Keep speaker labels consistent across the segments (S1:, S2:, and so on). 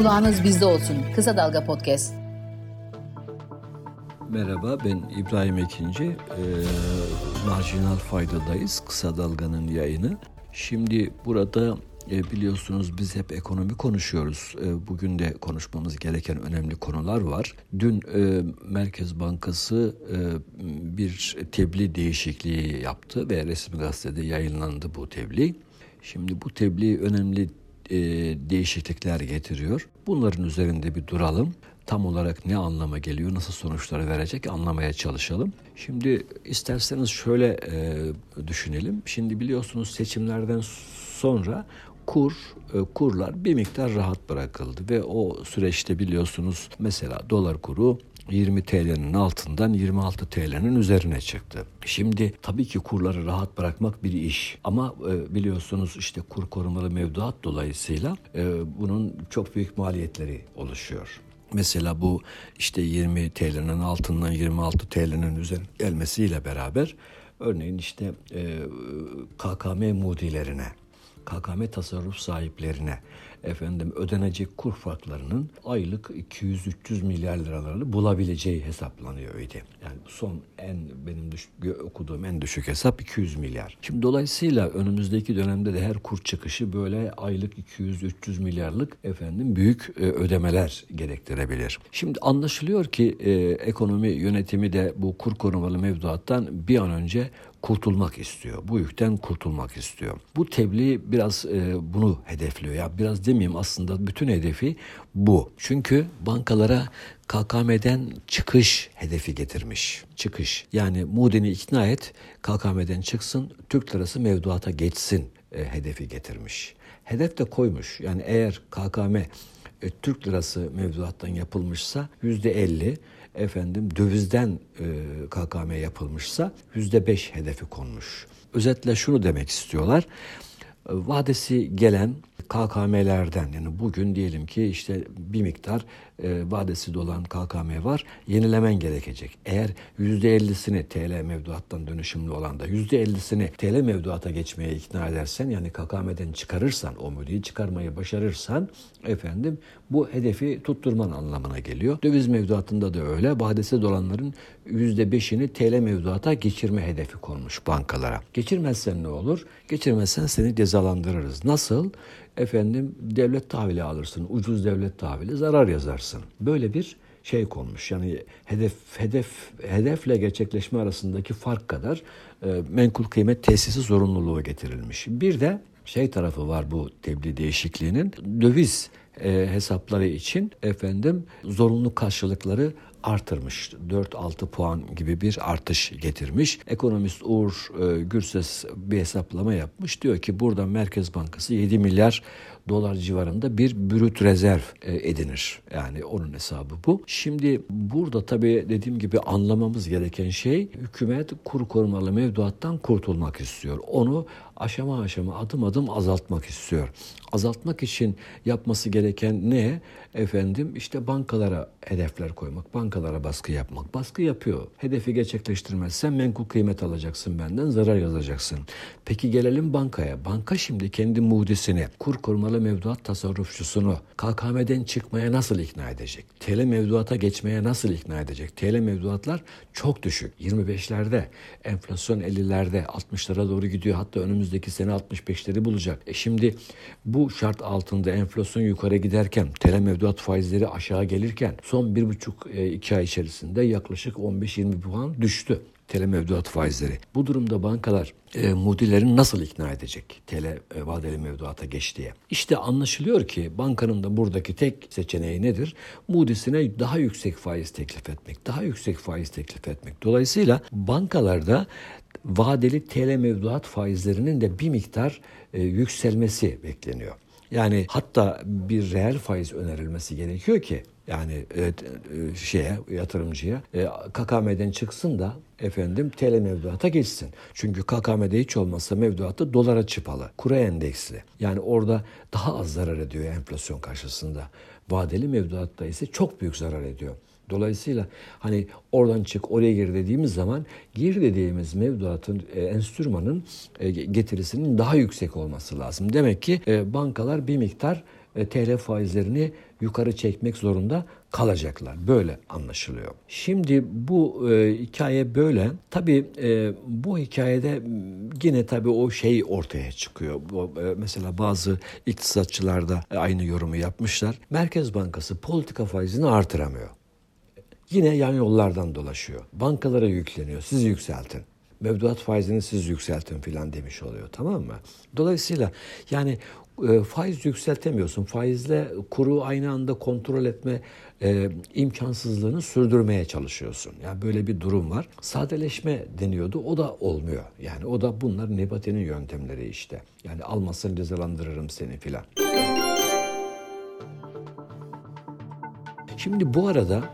S1: Kulağınız bizde olsun. Kısa Dalga Podcast.
S2: Merhaba ben İbrahim Ekinci. Ee, marjinal faydadayız. Kısa Dalga'nın yayını. Şimdi burada e, biliyorsunuz biz hep ekonomi konuşuyoruz. E, bugün de konuşmamız gereken önemli konular var. Dün e, Merkez Bankası e, bir tebliğ değişikliği yaptı ve resmi gazetede yayınlandı bu tebliğ. Şimdi bu tebliğ önemli e, değişiklikler getiriyor. Bunların üzerinde bir duralım. Tam olarak ne anlama geliyor, nasıl sonuçları verecek anlamaya çalışalım. Şimdi isterseniz şöyle e, düşünelim. Şimdi biliyorsunuz seçimlerden sonra kur e, kurlar bir miktar rahat bırakıldı ve o süreçte biliyorsunuz mesela dolar kuru 20 TL'nin altından 26 TL'nin üzerine çıktı. Şimdi tabii ki kurları rahat bırakmak bir iş ama e, biliyorsunuz işte kur korumalı mevduat dolayısıyla e, bunun çok büyük maliyetleri oluşuyor. Mesela bu işte 20 TL'nin altından 26 TL'nin üzerine gelmesiyle beraber örneğin işte e, KKM mudilerine KKM tasarruf sahiplerine efendim ödenecek kur farklarının aylık 200-300 milyar liralarını bulabileceği hesaplanıyor öyle. Yani son en benim düş, okuduğum en düşük hesap 200 milyar. Şimdi dolayısıyla önümüzdeki dönemde de her kur çıkışı böyle aylık 200-300 milyarlık efendim büyük e, ödemeler gerektirebilir. Şimdi anlaşılıyor ki e, ekonomi yönetimi de bu kur korumalı mevduattan bir an önce kurtulmak istiyor. Bu yükten kurtulmak istiyor. Bu tebliğ biraz e, bunu hedefliyor. Ya biraz demeyeyim aslında bütün hedefi bu. Çünkü bankalara KKM'den çıkış hedefi getirmiş. Çıkış. Yani Moody'ni ikna et, KKM'den çıksın, Türk lirası mevduata geçsin e, hedefi getirmiş. Hedef de koymuş. Yani eğer KKM e, Türk lirası mevduattan yapılmışsa yüzde elli efendim dövizden e, KKM yapılmışsa yüzde beş hedefi konmuş. Özetle şunu demek istiyorlar. E, vadesi gelen KKM'lerden yani bugün diyelim ki işte bir miktar e, vadesi dolan KKM var yenilemen gerekecek. Eğer %50'sini TL mevduattan dönüşümlü olan da %50'sini TL mevduata geçmeye ikna edersen yani KKM'den çıkarırsan o müdüğü çıkarmayı başarırsan efendim bu hedefi tutturman anlamına geliyor. Döviz mevduatında da öyle. Vadesi dolanların %5'ini TL mevduata geçirme hedefi konmuş bankalara. Geçirmezsen ne olur? Geçirmezsen seni cezalandırırız. Nasıl? Efendim devlet tahvili alırsın. Ucuz devlet tahvili zarar yazarsın. Böyle bir şey konmuş. Yani hedef hedef hedefle gerçekleşme arasındaki fark kadar e, menkul kıymet tesisi zorunluluğu getirilmiş. Bir de şey tarafı var bu tebliğ değişikliğinin döviz e, hesapları için efendim zorunlu karşılıkları artırmış. 4-6 puan gibi bir artış getirmiş. Ekonomist Uğur e, Gürses bir hesaplama yapmış. Diyor ki burada Merkez Bankası 7 milyar dolar civarında bir brüt rezerv e, edinir. Yani onun hesabı bu. Şimdi burada tabii dediğim gibi anlamamız gereken şey hükümet kur korumalı mevduattan kurtulmak istiyor. Onu aşama aşama adım adım azaltmak istiyor. Azaltmak için yapması gereken ne? Efendim işte bankalara hedefler koymak, bankalara baskı yapmak. Baskı yapıyor. Hedefi gerçekleştirmezsen menkul kıymet alacaksın benden, zarar yazacaksın. Peki gelelim bankaya. Banka şimdi kendi muhdisini, kur korumalı mevduat tasarrufçusunu KKM'den çıkmaya nasıl ikna edecek? TL mevduata geçmeye nasıl ikna edecek? TL mevduatlar çok düşük. 25'lerde, enflasyon 50'lerde, 60'lara doğru gidiyor. Hatta önümüzdeki sene 65'leri bulacak. E şimdi bu şart altında enflasyon yukarı giderken, TL mevduat faizleri aşağı gelirken son bir buçuk e, iki ay içerisinde yaklaşık 15-20 puan düştü TL mevduat faizleri. Bu durumda bankalar e, mudilerini nasıl ikna edecek TL e, vadeli mevduata geç diye. İşte anlaşılıyor ki bankanın da buradaki tek seçeneği nedir? Mudisine daha yüksek faiz teklif etmek, daha yüksek faiz teklif etmek. Dolayısıyla bankalarda vadeli TL mevduat faizlerinin de bir miktar e, yükselmesi bekleniyor. Yani hatta bir reel faiz önerilmesi gerekiyor ki yani e, e, şeye yatırımcıya e, KKM'den çıksın da efendim TL mevduata geçsin. Çünkü KKM'de hiç olmazsa mevduatı dolara çıpalı, kura endeksli. Yani orada daha az zarar ediyor enflasyon karşısında. Vadeli mevduatta ise çok büyük zarar ediyor. Dolayısıyla hani oradan çık oraya gir dediğimiz zaman gir dediğimiz mevduatın e, enstrümanın e, getirisinin daha yüksek olması lazım. Demek ki e, bankalar bir miktar e, TL faizlerini yukarı çekmek zorunda kalacaklar. Böyle anlaşılıyor. Şimdi bu e, hikaye böyle. Tabii e, bu hikayede yine tabii o şey ortaya çıkıyor. Bu, e, mesela bazı iktisatçılar da aynı yorumu yapmışlar. Merkez Bankası politika faizini artıramıyor. Yine yan yollardan dolaşıyor. Bankalara yükleniyor. Siz yükseltin mevduat faizini siz yükseltin filan demiş oluyor tamam mı? Dolayısıyla yani e, faiz yükseltemiyorsun. Faizle kuru aynı anda kontrol etme e, imkansızlığını sürdürmeye çalışıyorsun. Yani böyle bir durum var. Sadeleşme deniyordu. O da olmuyor. Yani o da bunlar Nebati'nin yöntemleri işte. Yani almasın cezalandırırım seni filan. Şimdi bu arada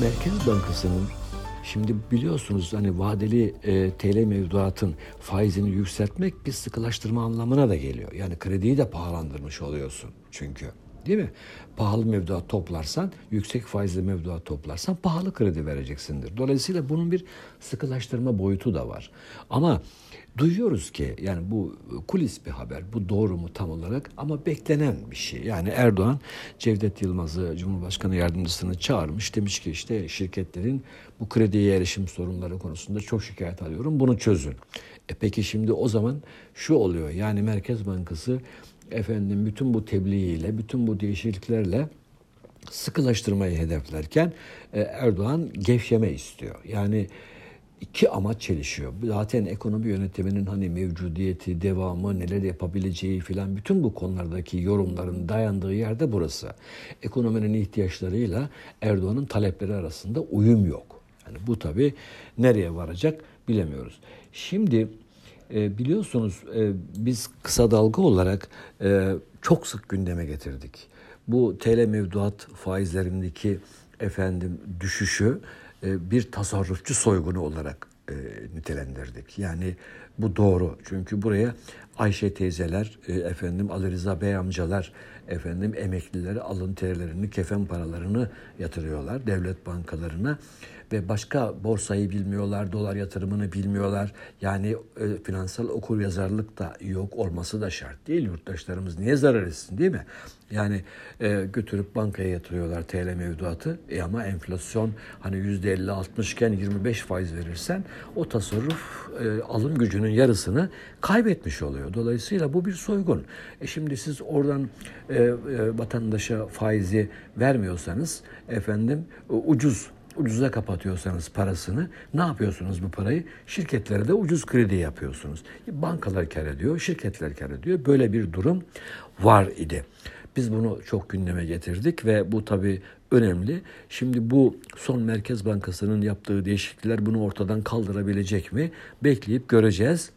S2: Merkez Bankası'nın Şimdi biliyorsunuz hani vadeli e, TL mevduatın faizini yükseltmek bir sıkılaştırma anlamına da geliyor. Yani krediyi de pahalandırmış oluyorsun çünkü. Değil mi? Pahalı mevduat toplarsan, yüksek faizli mevduat toplarsan pahalı kredi vereceksindir. Dolayısıyla bunun bir sıkılaştırma boyutu da var. Ama duyuyoruz ki yani bu kulis bir haber. Bu doğru mu tam olarak ama beklenen bir şey. Yani Erdoğan Cevdet Yılmaz'ı Cumhurbaşkanı yardımcısını çağırmış. Demiş ki işte şirketlerin bu krediye erişim sorunları konusunda çok şikayet alıyorum. Bunu çözün. E peki şimdi o zaman şu oluyor. Yani Merkez Bankası efendim bütün bu tebliğiyle, bütün bu değişikliklerle sıkılaştırmayı hedeflerken e, Erdoğan gevşeme istiyor. Yani iki amaç çelişiyor. Zaten ekonomi yönetiminin hani mevcudiyeti, devamı, neler yapabileceği filan bütün bu konulardaki yorumların dayandığı yerde burası. Ekonominin ihtiyaçlarıyla Erdoğan'ın talepleri arasında uyum yok. Yani bu tabii nereye varacak bilemiyoruz. Şimdi e, biliyorsunuz e, biz kısa dalga olarak e, çok sık gündeme getirdik. Bu TL mevduat faizlerindeki efendim düşüşü e, bir tasarrufçu soygunu olarak e, nitelendirdik. Yani bu doğru. Çünkü buraya Ayşe teyzeler, e, efendim Ali Rıza Bey amcalar, efendim emeklileri alın terilerini, kefen paralarını yatırıyorlar devlet bankalarına ve başka borsayı bilmiyorlar, dolar yatırımını bilmiyorlar. Yani e, finansal okur yazarlık da yok olması da şart değil. Yurttaşlarımız niye zarar etsin değil mi? Yani e, götürüp bankaya yatırıyorlar TL mevduatı e ama enflasyon hani yüzde 50-60 iken 25 faiz verirsen o tasarruf e, alım gücünün yarısını kaybetmiş oluyor. Dolayısıyla bu bir soygun. E şimdi siz oradan e, vatandaşa faizi vermiyorsanız efendim ucuz ucuza kapatıyorsanız parasını ne yapıyorsunuz bu parayı? Şirketlere de ucuz kredi yapıyorsunuz. Bankalar kar ediyor, şirketler kar ediyor. Böyle bir durum var idi. Biz bunu çok gündeme getirdik ve bu tabii önemli. Şimdi bu son Merkez Bankası'nın yaptığı değişiklikler bunu ortadan kaldırabilecek mi? Bekleyip göreceğiz.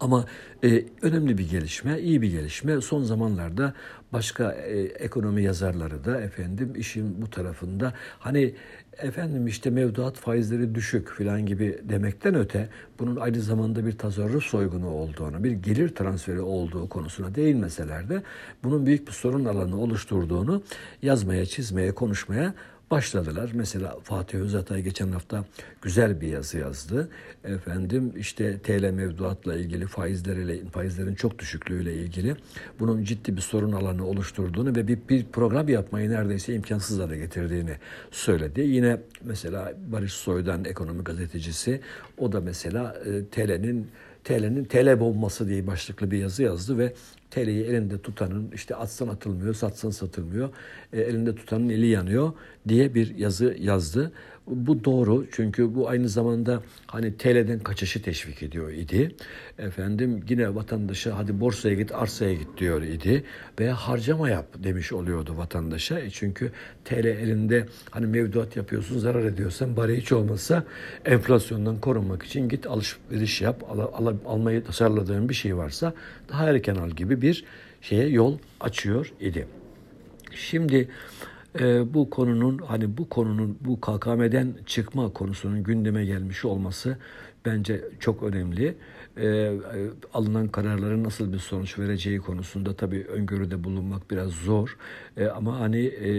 S2: Ama e, önemli bir gelişme, iyi bir gelişme. Son zamanlarda başka e, ekonomi yazarları da efendim işin bu tarafında hani efendim işte mevduat faizleri düşük filan gibi demekten öte bunun aynı zamanda bir tasarruf soygunu olduğunu, bir gelir transferi olduğu konusuna değinmeseler de bunun büyük bir sorun alanı oluşturduğunu yazmaya, çizmeye, konuşmaya başladılar. Mesela Fatih Özatay geçen hafta güzel bir yazı yazdı. Efendim işte TL mevduatla ilgili faizleriyle faizlerin çok düşüklüğüyle ilgili bunun ciddi bir sorun alanı oluşturduğunu ve bir, bir program yapmayı neredeyse imkansız hale getirdiğini söyledi. Yine mesela Barış Soy'dan ekonomi gazetecisi o da mesela e, TL'nin TL'nin TL bombası diye başlıklı bir yazı yazdı ve TL'yi elinde tutanın işte atsan atılmıyor, satsan satılmıyor, e, elinde tutanın eli yanıyor diye bir yazı yazdı. Bu doğru çünkü bu aynı zamanda hani TL'den kaçışı teşvik ediyor idi. Efendim yine vatandaşa hadi borsaya git arsaya git diyor idi ve harcama yap demiş oluyordu vatandaşa. E çünkü TL elinde hani mevduat yapıyorsun zarar ediyorsan bari hiç olmazsa enflasyondan korunmak için git alışveriş yap al, al, almayı tasarladığın bir şey varsa daha erken al gibi bir şeye yol açıyor idi. Şimdi e, bu konunun hani bu konunun bu KKM'den çıkma konusunun gündeme gelmiş olması bence çok önemli. E, alınan kararların nasıl bir sonuç vereceği konusunda tabii öngörüde bulunmak biraz zor. E, ama hani e,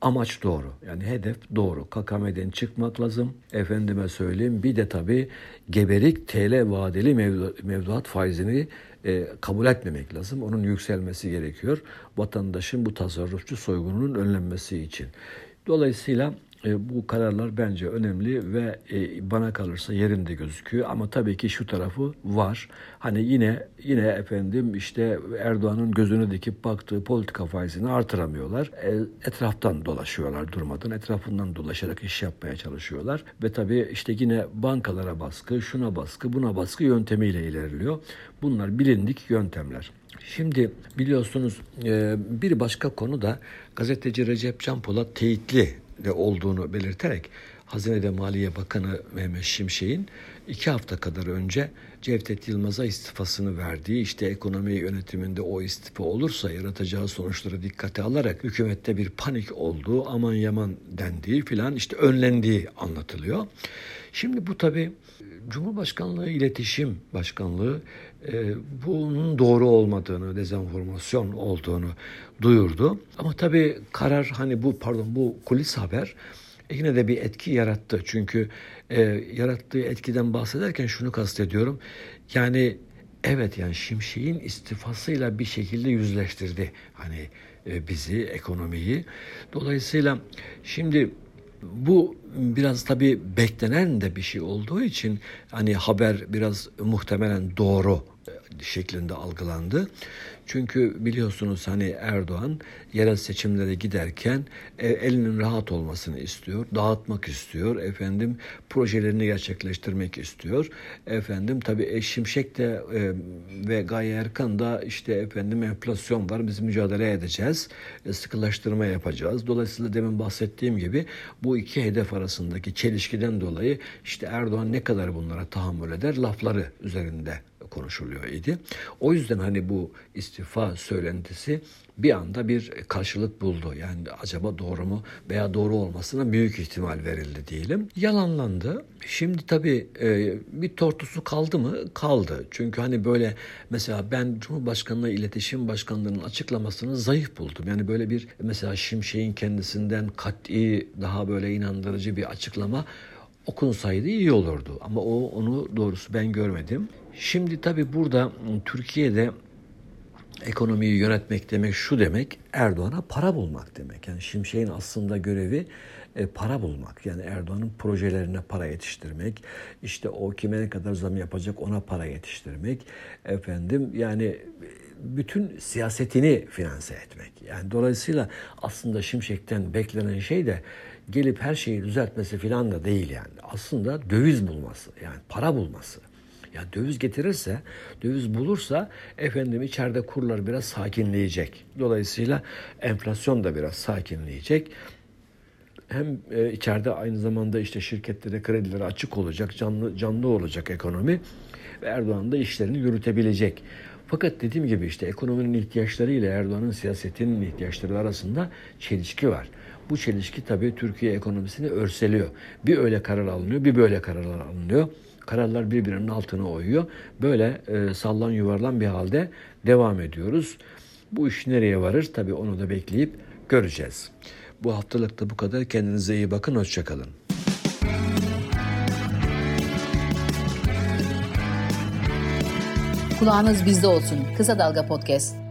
S2: amaç doğru. Yani hedef doğru. KKM'den çıkmak lazım. Efendime söyleyeyim bir de tabii geberik TL vadeli mevduat faizini e, kabul etmemek lazım. Onun yükselmesi gerekiyor. Vatandaşın bu tasarrufçu soygununun önlenmesi için. Dolayısıyla e, bu kararlar bence önemli ve e, bana kalırsa yerinde gözüküyor ama tabii ki şu tarafı var. Hani yine yine efendim işte Erdoğan'ın gözünü dikip baktığı politika faizini artıramıyorlar. E, etraftan dolaşıyorlar durmadan. Etrafından dolaşarak iş yapmaya çalışıyorlar ve tabii işte yine bankalara baskı, şuna baskı, buna baskı yöntemiyle ilerliyor. Bunlar bilindik yöntemler. Şimdi biliyorsunuz bir başka konu da gazeteci Recep Can Polat teyitli de olduğunu belirterek Hazine Maliye Bakanı Mehmet Şimşek'in iki hafta kadar önce Cevdet Yılmaz'a istifasını verdiği işte ekonomi yönetiminde o istifa olursa yaratacağı sonuçları dikkate alarak hükümette bir panik olduğu aman yaman dendiği filan işte önlendiği anlatılıyor. Şimdi bu tabi Cumhurbaşkanlığı İletişim Başkanlığı e, bunun doğru olmadığını, dezenformasyon olduğunu duyurdu. Ama tabii karar hani bu pardon bu kulis haber e, yine de bir etki yarattı. Çünkü e, yarattığı etkiden bahsederken şunu kastediyorum. Yani evet yani Şimşek'in istifasıyla bir şekilde yüzleştirdi hani e, bizi, ekonomiyi. Dolayısıyla şimdi bu biraz tabii beklenen de bir şey olduğu için hani haber biraz muhtemelen doğru şeklinde algılandı. Çünkü biliyorsunuz hani Erdoğan yerel seçimlere giderken e, elinin rahat olmasını istiyor, dağıtmak istiyor, efendim projelerini gerçekleştirmek istiyor. Efendim tabii e, Şimşek de e, ve Gaye Erkan da işte efendim enflasyon var biz mücadele edeceğiz, e, sıkılaştırma yapacağız. Dolayısıyla demin bahsettiğim gibi bu iki hedef arasındaki çelişkiden dolayı işte Erdoğan ne kadar bunlara tahammül eder lafları üzerinde konuşuluyor idi. O yüzden hani bu istifa söylentisi bir anda bir karşılık buldu. Yani acaba doğru mu veya doğru olmasına büyük ihtimal verildi diyelim. Yalanlandı. Şimdi tabii e, bir tortusu kaldı mı? Kaldı. Çünkü hani böyle mesela ben Cumhurbaşkanlığı İletişim Başkanlığı'nın açıklamasını zayıf buldum. Yani böyle bir mesela Şimşek'in kendisinden kat'i daha böyle inandırıcı bir açıklama okunsaydı iyi olurdu. Ama o onu doğrusu ben görmedim. Şimdi tabii burada ıı, Türkiye'de ekonomiyi yönetmek demek şu demek Erdoğan'a para bulmak demek. Yani Şimşek'in aslında görevi e, para bulmak. Yani Erdoğan'ın projelerine para yetiştirmek. İşte o kime ne kadar zam yapacak ona para yetiştirmek. Efendim yani bütün siyasetini finanse etmek. Yani dolayısıyla aslında Şimşek'ten beklenen şey de gelip her şeyi düzeltmesi falan da değil yani. Aslında döviz bulması yani para bulması. Ya döviz getirirse, döviz bulursa efendim içeride kurlar biraz sakinleyecek. Dolayısıyla enflasyon da biraz sakinleyecek. Hem e, içeride aynı zamanda işte şirketlere kredileri açık olacak, canlı canlı olacak ekonomi ve Erdoğan da işlerini yürütebilecek. Fakat dediğim gibi işte ekonominin ihtiyaçları ile Erdoğan'ın siyasetinin ihtiyaçları arasında çelişki var. Bu çelişki tabii Türkiye ekonomisini örseliyor. Bir öyle karar alınıyor, bir böyle kararlar alınıyor. Kararlar birbirinin altına oyuyor. Böyle e, sallan yuvarlan bir halde devam ediyoruz. Bu iş nereye varır? Tabii onu da bekleyip göreceğiz. Bu haftalık da bu kadar. Kendinize iyi bakın. Hoşçakalın.
S1: Kulağınız bizde olsun. Kısa Dalga Podcast.